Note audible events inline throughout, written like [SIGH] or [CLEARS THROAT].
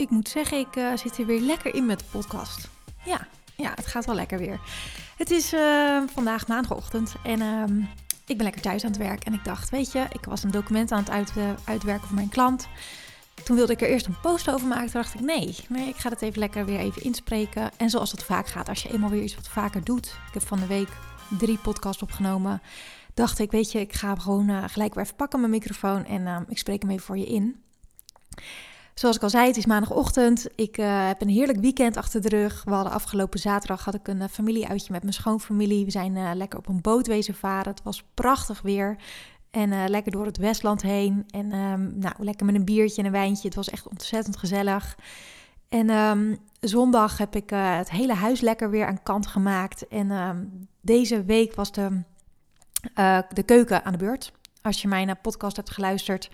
ik moet zeggen, ik uh, zit er weer lekker in met de podcast. Ja, ja, het gaat wel lekker weer. Het is uh, vandaag maandagochtend en uh, ik ben lekker thuis aan het werk. En ik dacht, weet je, ik was een document aan het uit, uh, uitwerken voor mijn klant. Toen wilde ik er eerst een post over maken. Toen dacht ik, nee, nee, ik ga het even lekker weer even inspreken. En zoals het vaak gaat, als je eenmaal weer iets wat vaker doet. Ik heb van de week drie podcasts opgenomen. Dacht ik, weet je, ik ga gewoon gelijk weer even pakken mijn microfoon en ik spreek hem even voor je in. Zoals ik al zei, het is maandagochtend. Ik uh, heb een heerlijk weekend achter de rug. We hadden afgelopen zaterdag had ik een uh, familieuitje met mijn schoonfamilie. We zijn uh, lekker op een boot wezen varen. Het was prachtig weer. En lekker door het Westland heen. En um, nou, lekker met een biertje en een wijntje. Het was echt ontzettend gezellig. En um, zondag heb ik het hele huis lekker weer aan kant gemaakt. En um, deze week was de, de keuken aan de beurt. Als je mijn podcast hebt geluisterd,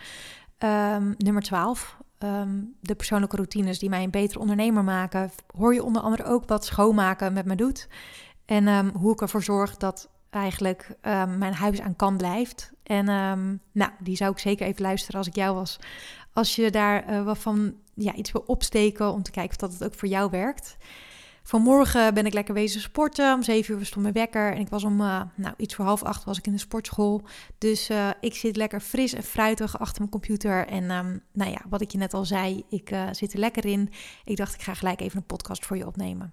nummer 12 um, de persoonlijke routines die mij een betere ondernemer maken, hoor je onder andere ook wat schoonmaken met me doet. En um, hoe ik ervoor zorg dat eigenlijk um, mijn huis aan kant blijft. En nou, die zou ik zeker even luisteren als ik jou was. Als je daar uh, wat van ja, iets wil opsteken om te kijken of dat het ook voor jou werkt. Vanmorgen ben ik lekker wezen sporten. Om zeven uur stond mijn wekker. En ik was om uh, nou, iets voor half acht was ik in de sportschool. Dus uh, ik zit lekker fris en fruitig achter mijn computer. En um, nou ja, wat ik je net al zei, ik uh, zit er lekker in. Ik dacht, ik ga gelijk even een podcast voor je opnemen.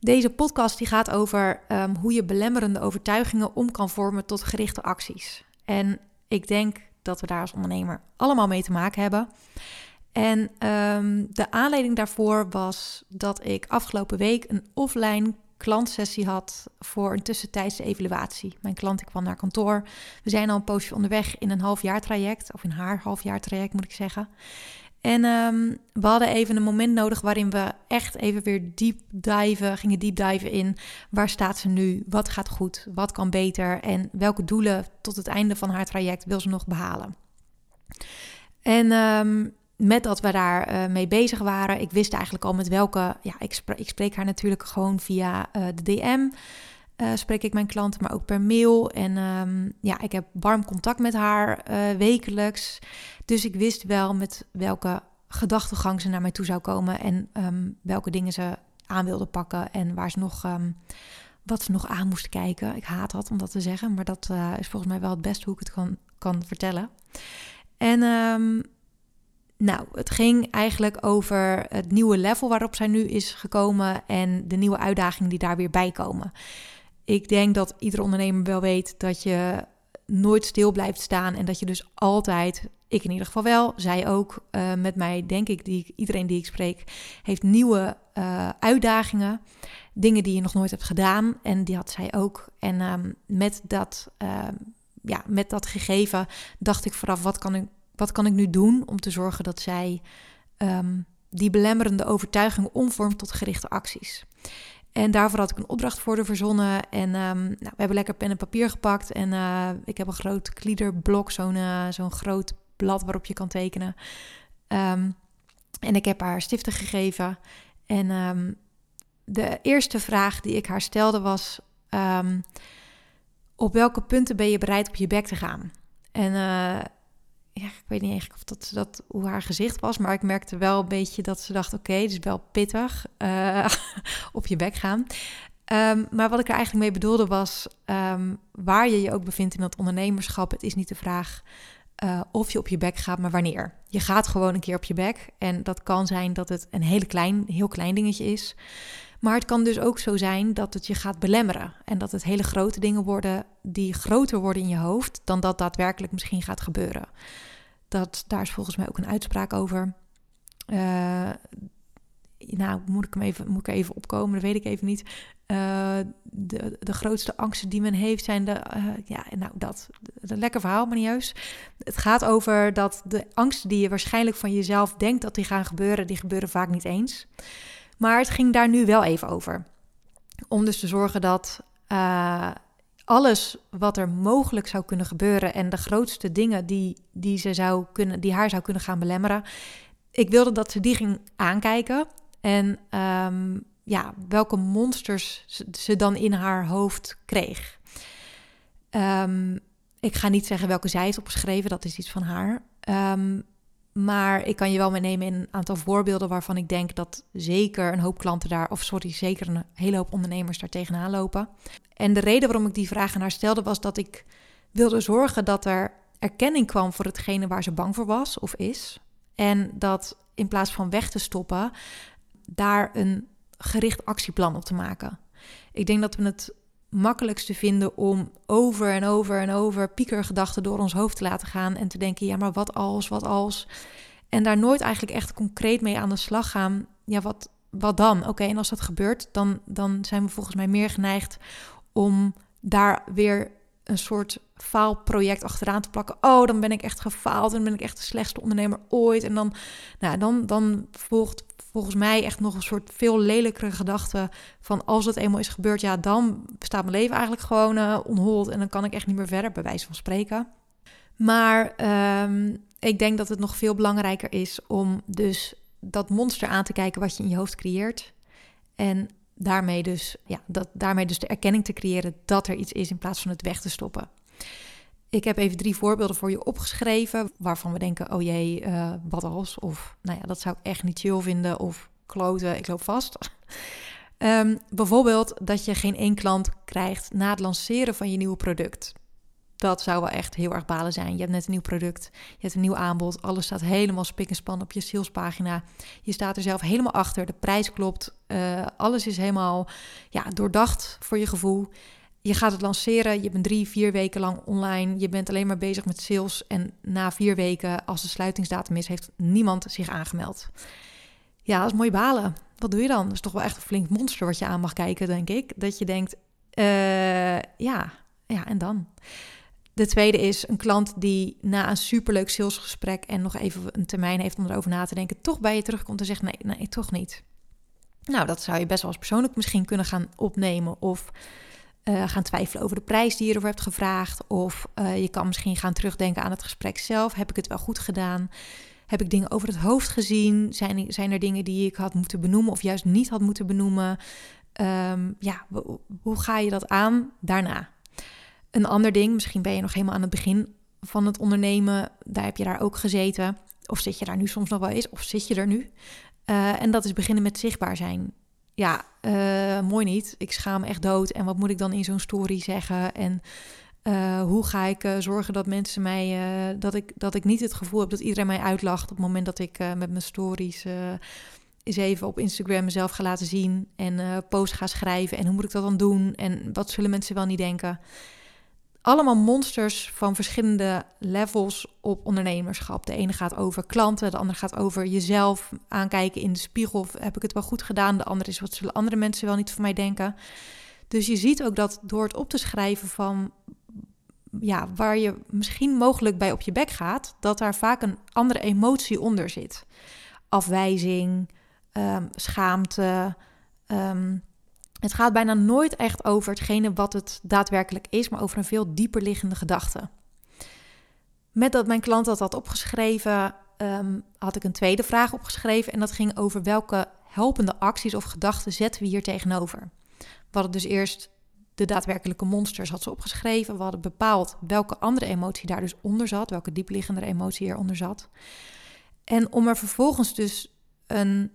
Deze podcast die gaat over um, hoe je belemmerende overtuigingen om kan vormen tot gerichte acties. En ik denk dat we daar als ondernemer allemaal mee te maken hebben. En um, de aanleiding daarvoor was dat ik afgelopen week een offline klantsessie had voor een tussentijdse evaluatie. Mijn klant kwam naar kantoor. We zijn al een poosje onderweg in een halfjaartraject, of in haar halfjaartraject moet ik zeggen. En um, we hadden even een moment nodig waarin we echt even weer diep diven, gingen diep diven in waar staat ze nu, wat gaat goed, wat kan beter en welke doelen tot het einde van haar traject wil ze nog behalen. En um, met dat we daar uh, mee bezig waren, ik wist eigenlijk al met welke. Ja, ik, spreek, ik haar natuurlijk gewoon via uh, de DM. Eh, spreek ik mijn klanten, maar ook per mail. En um, ja, ik heb warm contact met haar wekelijks. Dus ik wist wel met welke gedachtegang ze naar mij toe zou komen. En um, welke dingen ze aan wilde pakken. En waar ze nog. Um, wat ze nog aan moest kijken. Ik haat dat om dat te zeggen, maar dat is volgens mij wel het beste hoe ik het kan, kan vertellen. En nou, het ging eigenlijk over het nieuwe level waarop zij nu is gekomen en de nieuwe uitdagingen die daar weer bij komen. Ik denk dat ieder ondernemer wel weet dat je nooit stil blijft staan en dat je dus altijd, ik in ieder geval wel, zij ook uh, met mij, denk ik, die, iedereen die ik spreek, heeft nieuwe uh, uitdagingen, dingen die je nog nooit hebt gedaan en die had zij ook. En um, met dat, uh, ja, met dat gegeven dacht ik vooraf, wat kan ik wat kan ik nu doen om te zorgen dat zij um, die belemmerende overtuiging omvormt tot gerichte acties? En daarvoor had ik een opdracht voor verzonnen. En um, nou, we hebben lekker pen en papier gepakt. En uh, ik heb een groot kliederblok, zo'n uh, zo'n groot blad waarop je kan tekenen. Um, en ik heb haar stiften gegeven. En de eerste vraag die ik haar stelde was: op welke punten ben je bereid op je bek te gaan? En uh, ja, ik weet niet eigenlijk of dat, dat hoe haar gezicht was, maar ik merkte wel een beetje dat ze dacht: oké, okay, dit is wel pittig uh, [LAUGHS] op je bek gaan. Um, maar wat ik er eigenlijk mee bedoelde was: um, waar je je ook bevindt in dat ondernemerschap, het is niet de vraag uh, of je op je bek gaat, maar wanneer. Je gaat gewoon een keer op je bek. En dat kan zijn dat het een hele klein, heel klein dingetje is. Maar het kan dus ook zo zijn dat het je gaat belemmeren. En dat het hele grote dingen worden die groter worden in je hoofd dan dat daadwerkelijk misschien gaat gebeuren. Dat, daar is volgens mij ook een uitspraak over. Uh, nou, moet ik hem even, moet ik even opkomen? Dat weet ik even niet. Uh, de, de grootste angsten die men heeft zijn de, uh, ja, nou dat, een lekker verhaal, maar niet. Het gaat over dat de angsten die je waarschijnlijk van jezelf denkt dat die gaan gebeuren, die gebeuren vaak niet eens. Maar het ging daar nu wel even over. Om dus te zorgen dat uh, alles wat er mogelijk zou kunnen gebeuren en de grootste dingen die, die, ze zou kunnen, die haar zou kunnen gaan belemmeren. Ik wilde dat ze die ging aankijken en um, ja, welke monsters ze dan in haar hoofd kreeg. Um, ik ga niet zeggen welke zij heeft opgeschreven, dat is iets van haar. Um, Maar ik kan je wel meenemen in een aantal voorbeelden waarvan ik denk dat zeker een hoop klanten daar, of sorry, zeker een hele hoop ondernemers daar tegenaan lopen. En de reden waarom ik die vragen naar stelde was dat ik wilde zorgen dat er erkenning kwam voor hetgene waar ze bang voor was of is. En dat in plaats van weg te stoppen, daar een gericht actieplan op te maken. Ik denk dat we het makkelijkste vinden om over en over en over piekergedachten door ons hoofd te laten gaan en te denken, ja, maar wat als, wat als? En daar nooit eigenlijk echt concreet mee aan de slag gaan. Ja, wat, wat dan? Oké, en als dat gebeurt, dan, dan zijn we volgens mij meer geneigd om daar weer een soort faalproject achteraan te plakken. Oh, dan ben ik echt gefaald en ben ik echt de slechtste ondernemer ooit. En dan, nou, dan, dan volgt volgens mij echt nog een soort veel lelijkere gedachte van als het eenmaal is gebeurd, ja, dan bestaat mijn leven eigenlijk gewoon uh, onhold en dan kan ik echt niet meer verder, bij wijze van spreken. Maar ehm, ik denk dat het nog veel belangrijker is om dus dat monster aan te kijken wat je in je hoofd creëert. En daarmee dus, ja, dat, daarmee dus de erkenning te creëren dat er iets is in plaats van het weg te stoppen. Ik heb even drie voorbeelden voor je opgeschreven waarvan we denken, oh jee, uh, wat als? Of nou ja, dat zou ik echt niet chill vinden of kloten, ik loop vast. um, [LAUGHS] bijvoorbeeld dat je geen één klant krijgt na het lanceren van je nieuwe product. Dat zou wel echt heel erg balen zijn. Je hebt net een nieuw product, je hebt een nieuw aanbod, alles staat helemaal spik en span op je salespagina. Je staat er zelf helemaal achter, de prijs klopt, uh, alles is helemaal ja, doordacht voor je gevoel je gaat het lanceren, je bent drie, vier weken lang online, je bent alleen maar bezig met sales en na vier weken, als de sluitingsdatum is, heeft niemand zich aangemeld. Ja, dat is mooi balen. Wat doe je dan? Dat is toch wel echt een flink monster wat je aan mag kijken, denk ik. Dat je denkt, uh, ja, ja, en dan? De tweede is een klant die na een superleuk salesgesprek en nog even een termijn heeft om erover na te denken, toch bij je terugkomt en zegt nee, nee, toch niet. Nou, dat zou je best wel eens persoonlijk misschien kunnen gaan opnemen of uh, gaan twijfelen over de prijs die je ervoor hebt gevraagd. Of uh, je kan misschien gaan terugdenken aan het gesprek zelf. Heb ik het wel goed gedaan? Heb ik dingen over het hoofd gezien? Zijn, zijn er dingen die ik had moeten benoemen of juist niet had moeten benoemen? Um, ja, hoe ga je dat aan daarna? Een ander ding, misschien ben je nog helemaal aan het begin van het ondernemen. Daar heb je daar ook gezeten. Of zit je daar nu soms nog wel eens? Of zit je er nu? Uh, en dat is beginnen met zichtbaar zijn ja, uh, mooi niet. Ik schaam me echt dood. En wat moet ik dan in zo'n story zeggen? En uh, hoe ga ik uh, zorgen dat mensen mij, dat, ik, dat ik niet het gevoel heb dat iedereen mij uitlacht op het moment dat ik met mijn stories eens even op Instagram mezelf ga laten zien en post ga schrijven. En hoe moet ik dat dan doen? En wat zullen mensen wel niet denken? Allemaal monsters van verschillende levels op ondernemerschap. De ene gaat over klanten, de andere gaat over jezelf aankijken in de spiegel. Heb ik het wel goed gedaan? De andere is wat zullen andere mensen wel niet van mij denken? Dus je ziet ook dat door het op te schrijven van ja, waar je misschien mogelijk bij op je bek gaat, dat daar vaak een andere emotie onder zit. Afwijzing, um, schaamte. Um, het gaat bijna nooit echt over hetgene wat het daadwerkelijk is, maar over een veel dieper liggende gedachte. Met dat mijn klant dat had opgeschreven, um, had ik een tweede vraag opgeschreven. En dat ging over welke helpende acties of gedachten zetten we hier tegenover. We hadden dus eerst de daadwerkelijke monsters had ze opgeschreven. We hadden bepaald welke andere emotie daar dus onder zat, welke diepliggende emotie eronder zat. En om er vervolgens dus een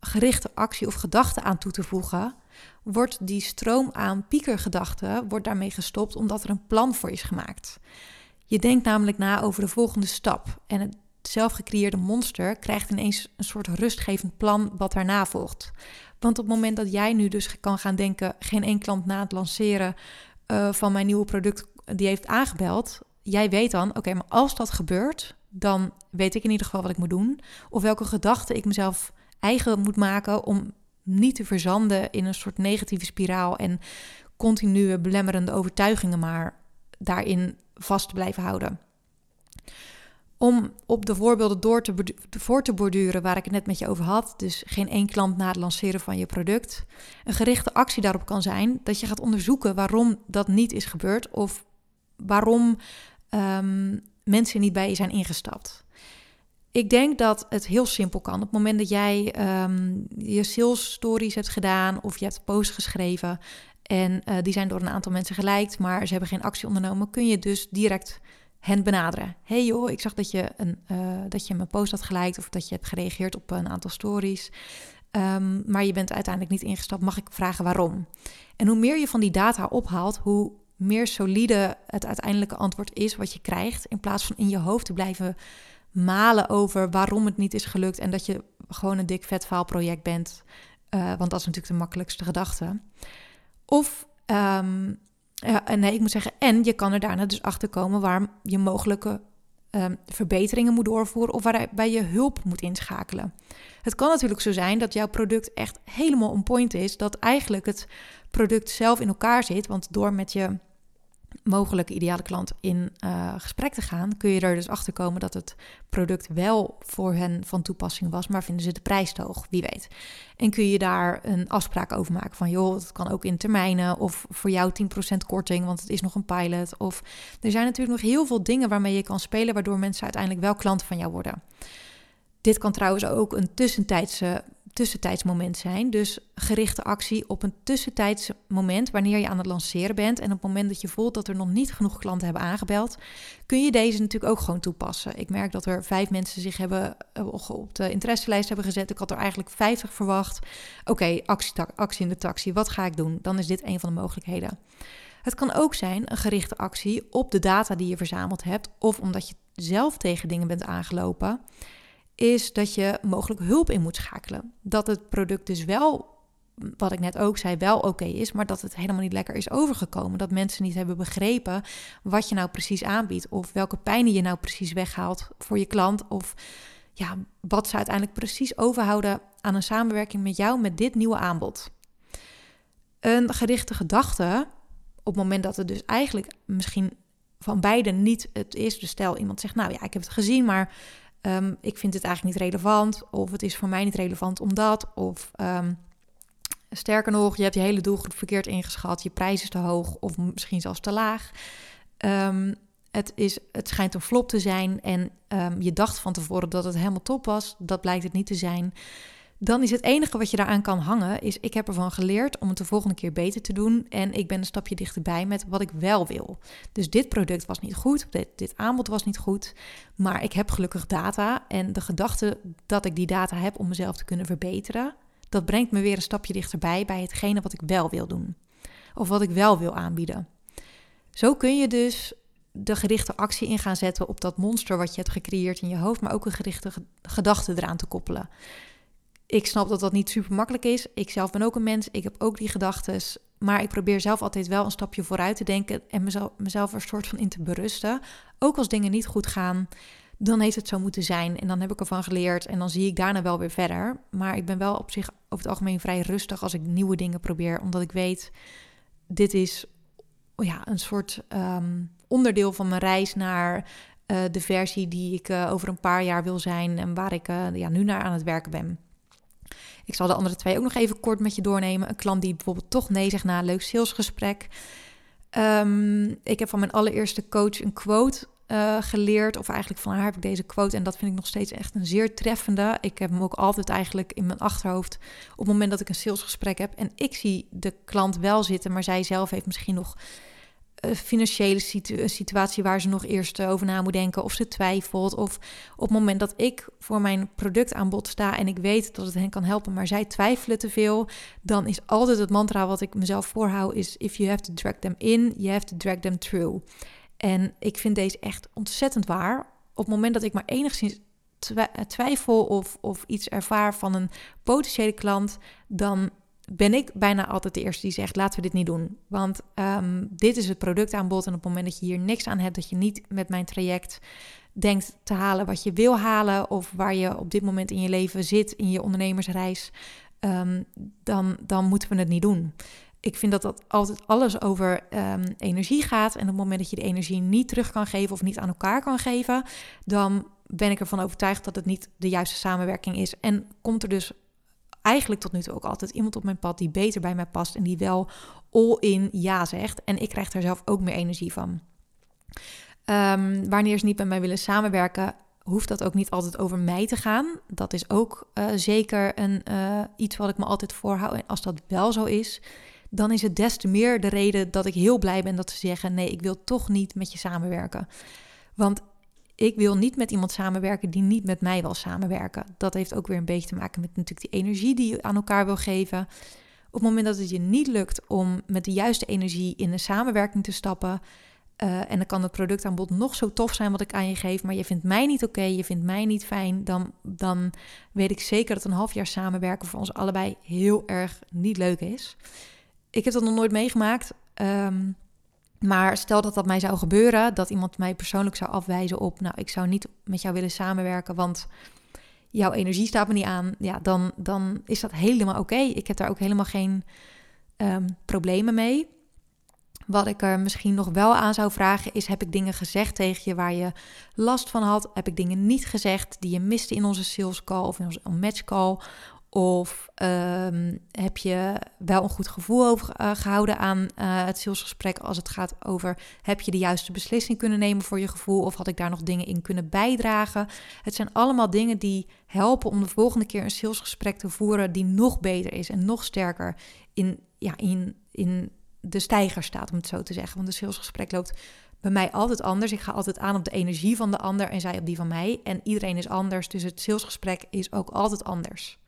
gerichte actie of gedachte aan toe te voegen, wordt die stroom aan piekergedachten wordt daarmee gestopt omdat er een plan voor is gemaakt. Je denkt namelijk na over de volgende stap en het zelfgecreëerde monster krijgt ineens een soort rustgevend plan wat daarna volgt. Want op het moment dat jij nu dus kan gaan denken, geen één klant na het lanceren uh, van mijn nieuwe product die heeft aangebeld, jij weet dan, oké, maar als dat gebeurt, dan weet ik in ieder geval wat ik moet doen. Of welke gedachten ik mezelf eigen moet maken om niet te verzanden in een soort negatieve spiraal en continue belemmerende overtuigingen maar daarin vast te blijven houden. Om op de voorbeelden door te, voor te borduren waar ik het net met je over had, dus geen één klant na het lanceren van je product, een gerichte actie daarop kan zijn dat je gaat onderzoeken waarom dat niet is gebeurd of waarom um, mensen niet bij je zijn ingestapt. Ik denk dat het heel simpel kan. Op het moment dat jij um, je sales stories hebt gedaan of je hebt posts geschreven en uh, die zijn door een aantal mensen geliked, maar ze hebben geen actie ondernomen, kun je dus direct hen benaderen. hey joh, ik zag dat je, een, uh, dat je mijn post had geliked of dat je hebt gereageerd op een aantal stories. Um, maar je bent uiteindelijk niet ingestapt. Mag ik vragen waarom? En hoe meer je van die data ophaalt, hoe meer solide het uiteindelijke antwoord is wat je krijgt. In plaats van in je hoofd te blijven malen over waarom het niet is gelukt. En dat je gewoon een dik vet faalproject bent. Uh, want dat is natuurlijk de makkelijkste gedachte. Of um, ja, nee, ik moet zeggen, en je kan er daarna dus achter komen waar je mogelijke um, verbeteringen moet doorvoeren of waarbij je hulp moet inschakelen. Het kan natuurlijk zo zijn dat jouw product echt helemaal on point is, dat eigenlijk het product zelf in elkaar zit, want door met je mogelijke ideale klant in uh, gesprek te gaan, kun je er dus achter komen dat het product wel voor hen van toepassing was, maar vinden ze de prijs te hoog, wie weet. En kun je daar een afspraak over maken van, joh, het kan ook in termijnen of voor jou 10% korting, want het is nog een pilot. Of er zijn natuurlijk nog heel veel dingen waarmee je kan spelen, waardoor mensen uiteindelijk wel klant van jou worden. Dit kan trouwens ook een tussentijdse tussentijdsmoment zijn. Dus gerichte actie op een tussentijds moment wanneer je aan het lanceren bent. En op het moment dat je voelt dat er nog niet genoeg klanten hebben aangebeld, kun je deze natuurlijk ook gewoon toepassen. Ik merk dat er vijf mensen zich hebben eh, op de interesselijst hebben gezet. Ik had er eigenlijk 50 verwacht. Oké, actie, actie in de taxi. Wat ga ik doen? Dan is dit een van de mogelijkheden. Het kan ook zijn een gerichte actie op de data die je verzameld hebt, of omdat je zelf tegen dingen bent aangelopen is dat je mogelijk hulp in moet schakelen. Dat het product dus wel, wat ik net ook zei, wel oké is, maar dat het helemaal niet lekker is overgekomen. Dat mensen niet hebben begrepen wat je nou precies aanbiedt of welke pijnen je nou precies weghaalt voor je klant of ja, wat ze uiteindelijk precies overhouden aan een samenwerking met jou met dit nieuwe aanbod. Een gerichte gedachte, op het moment dat het dus eigenlijk misschien van beide niet het is. Dus stel iemand zegt, nou ja, ik heb het gezien, maar Ehm, ik vind het eigenlijk niet relevant. Of het is voor mij niet relevant omdat. Of ehm, sterker nog, je hebt je hele doelgroep verkeerd ingeschat. Je prijs is te hoog of misschien zelfs te laag. Um, het, is, het schijnt een flop te zijn en je dacht van tevoren dat het helemaal top was. Dat blijkt het niet te zijn dan is het enige wat je daaraan kan hangen, is ik heb ervan geleerd om het de volgende keer beter te doen en ik ben een stapje dichterbij met wat ik wel wil. Dus dit product was niet goed, dit, dit aanbod was niet goed, maar ik heb gelukkig data en de gedachte dat ik die data heb om mezelf te kunnen verbeteren, dat brengt me weer een stapje dichterbij bij hetgene wat ik wel wil doen of wat ik wel wil aanbieden. Zo kun je dus de gerichte actie in gaan zetten op dat monster wat je hebt gecreëerd in je hoofd, maar ook een gerichte gedachte eraan te koppelen. Ik snap dat dat niet super makkelijk is. Ik zelf ben ook een mens. Ik heb ook die gedachten. Maar ik probeer zelf altijd wel een stapje vooruit te denken en mezelf, mezelf er soort van in te berusten. Ook als dingen niet goed gaan, dan heeft het zo moeten zijn. En dan heb ik ervan geleerd en dan zie ik daarna wel weer verder. Maar ik ben wel op zich over het algemeen vrij rustig als ik nieuwe dingen probeer. Omdat ik weet, dit is ja, een soort ehm, onderdeel van mijn reis naar uh, de versie die ik uh, over een paar jaar wil zijn. En waar ik uh, ja, nu naar aan het werken ben. Ik zal de andere twee ook nog even kort met je doornemen. Een klant die bijvoorbeeld toch nee zegt na een leuk salesgesprek. Um, ik heb van mijn allereerste coach een quote uh, geleerd. Of eigenlijk van haar heb ik deze quote. En dat vind ik nog steeds echt een zeer treffende. Ik heb hem ook altijd eigenlijk in mijn achterhoofd. Op het moment dat ik een salesgesprek heb. En ik zie de klant wel zitten. Maar zij zelf heeft misschien nog eh, financiële situ situatie waar ze nog eerst eh, over na moet denken of ze twijfelt. Of op het moment dat ik voor mijn productaanbod sta en ik weet dat het hen kan helpen, maar zij twijfelen te veel, dan is altijd het mantra wat ik mezelf voorhoud is if you have to drag them in, you have to drag them through. En ik vind deze echt ontzettend waar. Op het moment dat ik maar enigszins twijfel of, of iets ervaar van een potentiële klant, dan ben ik bijna altijd de eerste die zegt: laten we dit niet doen. Want um, dit is het productaanbod. En op het moment dat je hier niks aan hebt, dat je niet met mijn traject denkt te halen wat je wil halen, of waar je op dit moment in je leven zit, in je ondernemersreis, um, dan, dan moeten we het niet doen. Ik vind dat dat altijd alles over um, energie gaat. En op het moment dat je de energie niet terug kan geven of niet aan elkaar kan geven, dan ben ik ervan overtuigd dat het niet de juiste samenwerking is. En komt er dus eigenlijk tot nu toe ook altijd iemand op mijn pad die beter bij mij past en die wel all in ja zegt. En ik krijg daar zelf ook meer energie van. Um, wanneer ze niet met mij willen samenwerken, hoeft dat ook niet altijd over mij te gaan. Dat is ook uh, zeker een, uh, iets wat ik me altijd voorhoud. En als dat wel zo is, dan is het des te meer de reden dat ik heel blij ben dat ze zeggen: nee, ik wil toch niet met je samenwerken. Want ik wil niet met iemand samenwerken die niet met mij wil samenwerken. Dat heeft ook weer een beetje te maken met natuurlijk die energie die je aan elkaar wil geven. Op het moment dat het je niet lukt om met de juiste energie in een samenwerking te stappen, uh, en dan kan het productaanbod nog zo tof zijn wat ik aan je geef, maar je vindt mij niet oké, je vindt mij niet fijn, dan, dan weet ik zeker dat een half jaar samenwerken voor ons allebei heel erg niet leuk is. Ik heb dat nog nooit meegemaakt. Um, maar stel dat dat mij zou gebeuren, dat iemand mij persoonlijk zou afwijzen op, nou, ik zou niet met jou willen samenwerken, want jouw energie staat me niet aan, ja, dan, dan is dat helemaal oké. Ik heb daar ook helemaal geen um, problemen mee. Wat ik er misschien nog wel aan zou vragen is: heb ik dingen gezegd tegen je waar je last van had? Heb ik dingen niet gezegd die je miste in onze sales call of in onze match call? Of um, heb je wel een goed gevoel over, uh, gehouden aan uh, het salesgesprek als het gaat over heb je de juiste beslissing kunnen nemen voor je gevoel of had ik daar nog dingen in kunnen bijdragen? Het zijn allemaal dingen die helpen om de volgende keer een salesgesprek te voeren die nog beter is en nog sterker in, ja, in, in de stijger staat, om het zo te zeggen. Want een salesgesprek loopt bij mij altijd anders. Ik ga altijd aan op de energie van de ander en zij op die van mij. En iedereen is anders, dus het salesgesprek is ook altijd anders.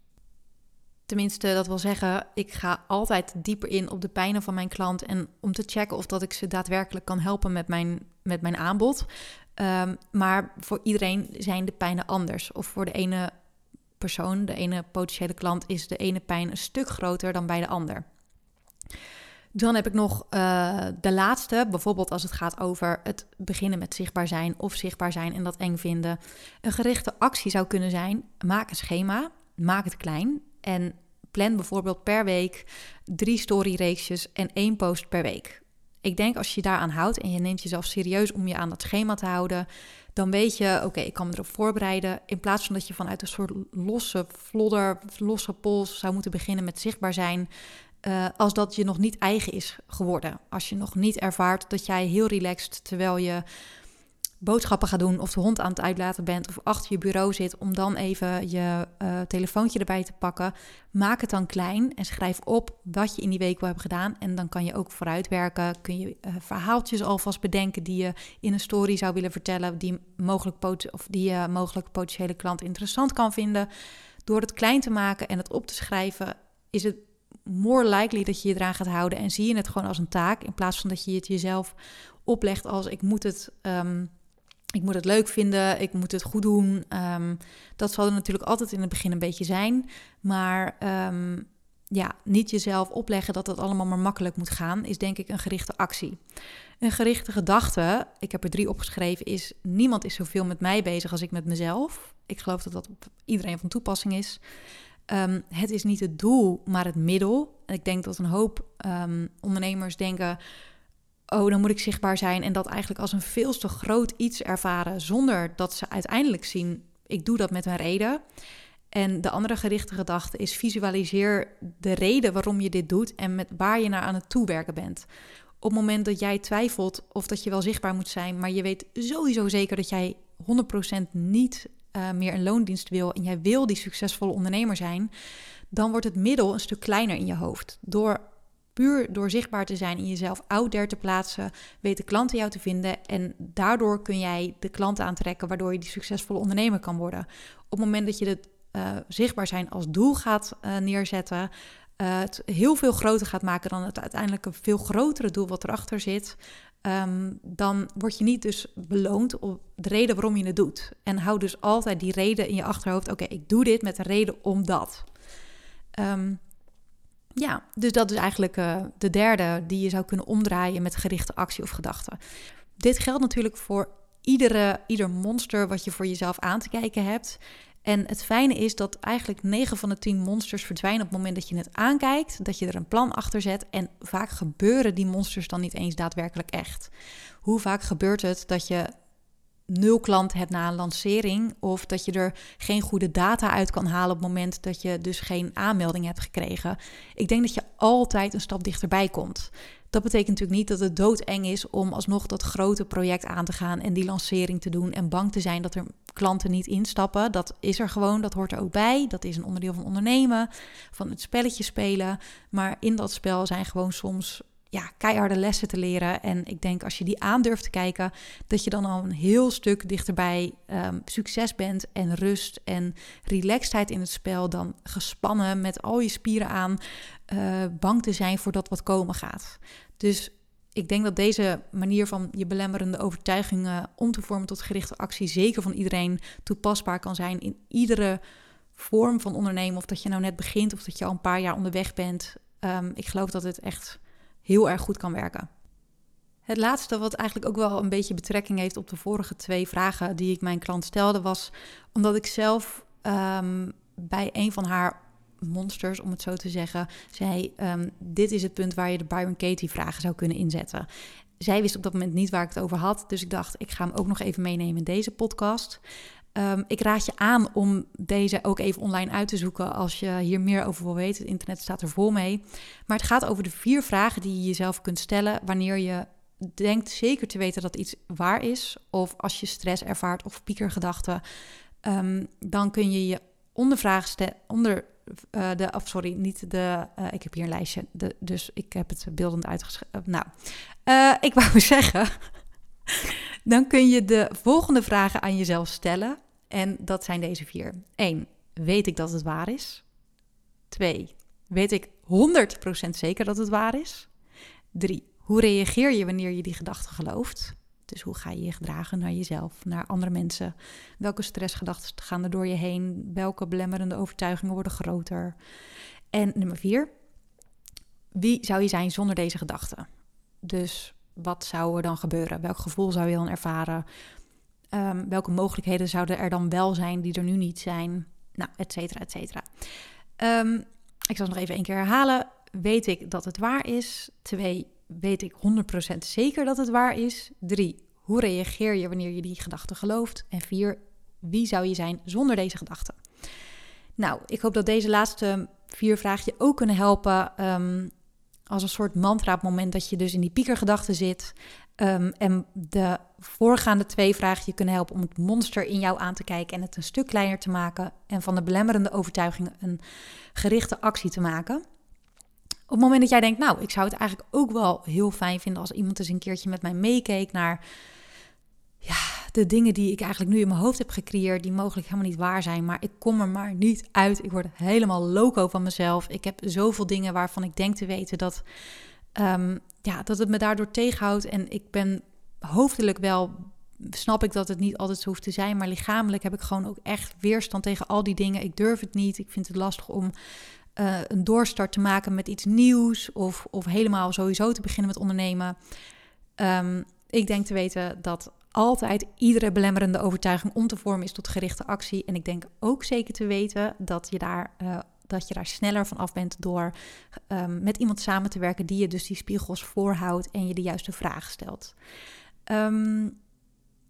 Tenminste, dat wil zeggen, ik ga altijd dieper in op de pijnen van mijn klant en om te checken of dat ik ze daadwerkelijk kan helpen met mijn, met mijn aanbod. Um, maar voor iedereen zijn de pijnen anders. Of voor de ene persoon, de ene potentiële klant, is de ene pijn een stuk groter dan bij de ander. Dan heb ik nog uh, de laatste, bijvoorbeeld als het gaat over het beginnen met zichtbaar zijn of zichtbaar zijn en dat eng vinden. Een gerichte actie zou kunnen zijn: maak een schema, maak het klein en plan bijvoorbeeld per week drie storyreeksjes en één post per week. Ik denk als je daaraan houdt en je neemt jezelf serieus om je aan dat schema te houden, dan weet je, oké, ik kan me erop voorbereiden. In plaats van dat je vanuit een soort losse vlodder, losse pols zou moeten beginnen met zichtbaar zijn, uh, als dat je nog niet eigen is geworden. Als je nog niet ervaart dat jij heel relaxed terwijl je boodschappen gaat doen of de hond aan het uitlaten bent of achter je bureau zit om dan even je uh, telefoontje erbij te pakken. Maak het dan klein en schrijf op wat je in die week wil hebben gedaan. En dan kan je ook vooruitwerken. Kun je uh, verhaaltjes alvast bedenken die je in een story zou willen vertellen, die mogelijk, of die je mogelijk potentiële klant interessant kan vinden. Door het klein te maken en het op te schrijven, is het more likely dat je je eraan gaat houden en zie je het gewoon als een taak in plaats van dat je het jezelf oplegt als ik moet het, um, ik moet het leuk vinden, ik moet het goed doen. Um, dat zal er natuurlijk altijd in het begin een beetje zijn, maar um, ja, niet jezelf opleggen dat het allemaal maar makkelijk moet gaan, is denk ik een gerichte actie. Een gerichte gedachte, ik heb er drie opgeschreven, is niemand is zoveel met mij bezig als ik met mezelf. Ik geloof dat dat op iedereen van toepassing is. Um, het is niet het doel, maar het middel. En ik denk dat een hoop ondernemers denken: oh, dan moet ik zichtbaar zijn. En dat eigenlijk als een veel te groot iets ervaren, zonder dat ze uiteindelijk zien: ik doe dat met een reden. En de andere gerichte gedachte is: visualiseer de reden waarom je dit doet en met waar je naar aan het toewerken bent. Op het moment dat jij twijfelt of dat je wel zichtbaar moet zijn, maar je weet sowieso zeker dat jij 100% niet uh, meer een loondienst wil en jij wil die succesvolle ondernemer zijn, dan wordt het middel een stuk kleiner in je hoofd. Door puur door zichtbaar te zijn in jezelf out there te plaatsen, weten klanten jou te vinden en daardoor kun jij de klanten aantrekken waardoor je die succesvolle ondernemer kan worden. Op het moment dat je het uh, zichtbaar zijn als doel gaat uh, neerzetten, uh, het heel veel groter gaat maken dan het uiteindelijk een veel grotere doel wat erachter zit, um, dan word je niet dus beloond op de reden waarom je het doet. En hou dus altijd die reden in je achterhoofd. Oké, ik doe dit met een reden omdat. Um, ja, dus dat is eigenlijk uh, de derde die je zou kunnen omdraaien met gerichte actie of gedachte. Dit geldt natuurlijk voor iedere, ieder monster wat je voor jezelf aan te kijken hebt. En het fijne is dat eigenlijk 9 van de 10 monsters verdwijnen op het moment dat je het aankijkt, dat je er een plan achter zet. En vaak gebeuren die monsters dan niet eens daadwerkelijk echt. Hoe vaak gebeurt het dat je nul klant hebt na een lancering of dat je er geen goede data uit kan halen op het moment dat je dus geen aanmelding hebt gekregen. Ik denk dat je altijd een stap dichterbij komt. Dat betekent natuurlijk niet dat het doodeng is om alsnog dat grote project aan te gaan en die lancering te doen en bang te zijn dat er klanten niet instappen. Dat is er gewoon, dat hoort er ook bij. Dat is een onderdeel van ondernemen, van het spelletje spelen. Maar in dat spel zijn gewoon soms ja, keiharde lessen te leren. En ik denk als je die aan durft te kijken, dat je dan al een heel stuk dichterbij um, succes bent en rust en relaxedheid in het spel dan gespannen met al je spieren aan, uh, bang te zijn voor dat wat komen gaat. Dus ik denk dat deze manier van je belemmerende overtuigingen om te vormen tot gerichte actie zeker van iedereen toepasbaar kan zijn in iedere vorm van ondernemen. Of dat je nou net begint of dat je al een paar jaar onderweg bent. Um, ik geloof dat het echt heel erg goed kan werken. Het laatste, wat eigenlijk ook wel een beetje betrekking heeft op de vorige twee vragen die ik mijn klant stelde, was omdat ik zelf um, bij een van haar monsters, om het zo te zeggen, zei: um, Dit is het punt waar je de Byron Katie vragen zou kunnen inzetten. Zij wist op dat moment niet waar ik het over had, dus ik dacht: ik ga hem ook nog even meenemen in deze podcast. Um, ik raad je aan om deze ook even online uit te zoeken als je hier meer over wil weten. Het internet staat er vol mee. Maar het gaat over de vier vragen die je jezelf kunt stellen wanneer je denkt zeker te weten dat iets waar is. Of als je stress ervaart of piekergedachten. Um, dan kun je je ondervraag stellen. Onder uh, de, sorry, niet de. Uh, ik heb hier een lijstje, dus ik heb het beeldend uitgeschreven. nou, uh, ik wou [LAUGHS] zeggen. [LAUGHS] dan kun je de volgende vragen aan jezelf stellen. En dat zijn deze vier. 1. Weet ik dat het waar is? 2. Weet ik 100% zeker dat het waar is? 3. Hoe reageer je wanneer je die gedachte gelooft? Dus hoe ga je je gedragen naar jezelf, naar andere mensen? Welke stressgedachten gaan er door je heen? Welke belemmerende overtuigingen worden groter? En nummer 4. Wie zou je zijn zonder deze gedachten? Dus wat zou er dan gebeuren? Welk gevoel zou je dan ervaren? Um, welke mogelijkheden zouden er dan wel zijn die er nu niet zijn? Nou, et cetera, et cetera. Um, ik zal het nog even één keer herhalen. Weet ik dat het waar is? Twee, weet ik 100% zeker dat het waar is? Drie, hoe reageer je wanneer je die gedachte gelooft? En vier, wie zou je zijn zonder deze gedachten? Nou, ik hoop dat deze laatste vier vragen je ook kunnen helpen um, als een soort mantra op het moment dat je dus in die piekergedachten zit. Um, en de voorgaande twee vragen je kunnen helpen om het monster in jou aan te kijken en het een stuk kleiner te maken. En van de belemmerende overtuigingen een gerichte actie te maken. Op het moment dat jij denkt, nou, ik zou het eigenlijk ook wel heel fijn vinden als iemand eens een keertje met mij meekeek naar ja, de dingen die ik eigenlijk nu in mijn hoofd heb gecreëerd, die mogelijk helemaal niet waar zijn. Maar ik kom er maar niet uit. Ik word helemaal loco van mezelf. Ik heb zoveel dingen waarvan ik denk te weten dat um, ja, dat het me daardoor tegenhoudt. En ik ben hoofdelijk wel, snap ik dat het niet altijd zo hoeft te zijn, maar lichamelijk heb ik gewoon ook echt weerstand tegen al die dingen. Ik durf het niet. Ik vind het lastig om uh, een doorstart te maken met iets nieuws of, of helemaal sowieso te beginnen met ondernemen. Um, ik denk te weten dat altijd iedere belemmerende overtuiging om te vormen is tot gerichte actie. En ik denk ook zeker te weten dat je daar uh, dat je daar sneller van af bent door um, met iemand samen te werken die je dus die spiegels voorhoudt en je de juiste vragen stelt. Um,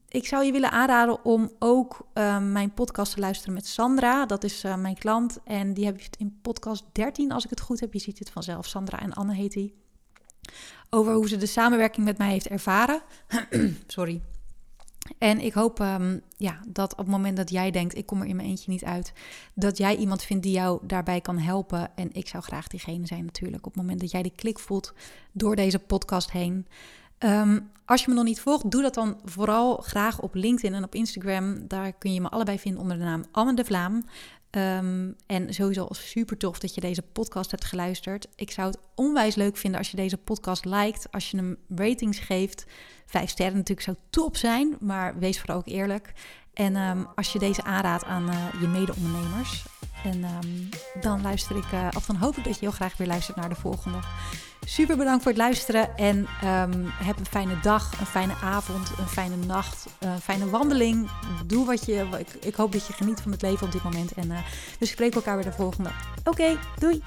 ik zou je willen aanraden om ook um, mijn podcast te luisteren met Sandra. Dat is uh, mijn klant en die heb je in podcast 13, als ik het goed heb. Je ziet het vanzelf. Sandra en Anne heet die. Over hoe ze de samenwerking met mij heeft ervaren. [CLEARS THROAT] Sorry. En ik hoop um, ja, dat op het moment dat jij denkt, ik kom er in mijn eentje niet uit, dat jij iemand vindt die jou daarbij kan helpen. En ik zou graag diegene zijn natuurlijk. Op het moment dat jij die klik voelt door deze podcast heen. Um, als je me nog niet volgt, doe dat dan vooral graag op LinkedIn en op Instagram. Daar kun je me allebei vinden onder de naam Anne de Vlaam. Um, en sowieso super tof dat je deze podcast hebt geluisterd. Ik zou het onwijs leuk vinden als je deze podcast liked, als je hem ratings geeft. Vijf sterren natuurlijk zou top zijn, maar wees vooral ook eerlijk. En um, als je deze aanraadt aan uh, je mede-ondernemers. En um, dan luister ik, uh, of dan hoop ik dat je heel graag weer luistert naar de volgende. Super bedankt voor het luisteren en um, heb een fijne dag, een fijne avond, een fijne nacht, een fijne wandeling. Doe wat je, ik, ik hoop dat je geniet van het leven op dit moment en uh, we spreken elkaar weer de volgende. Oké, doei!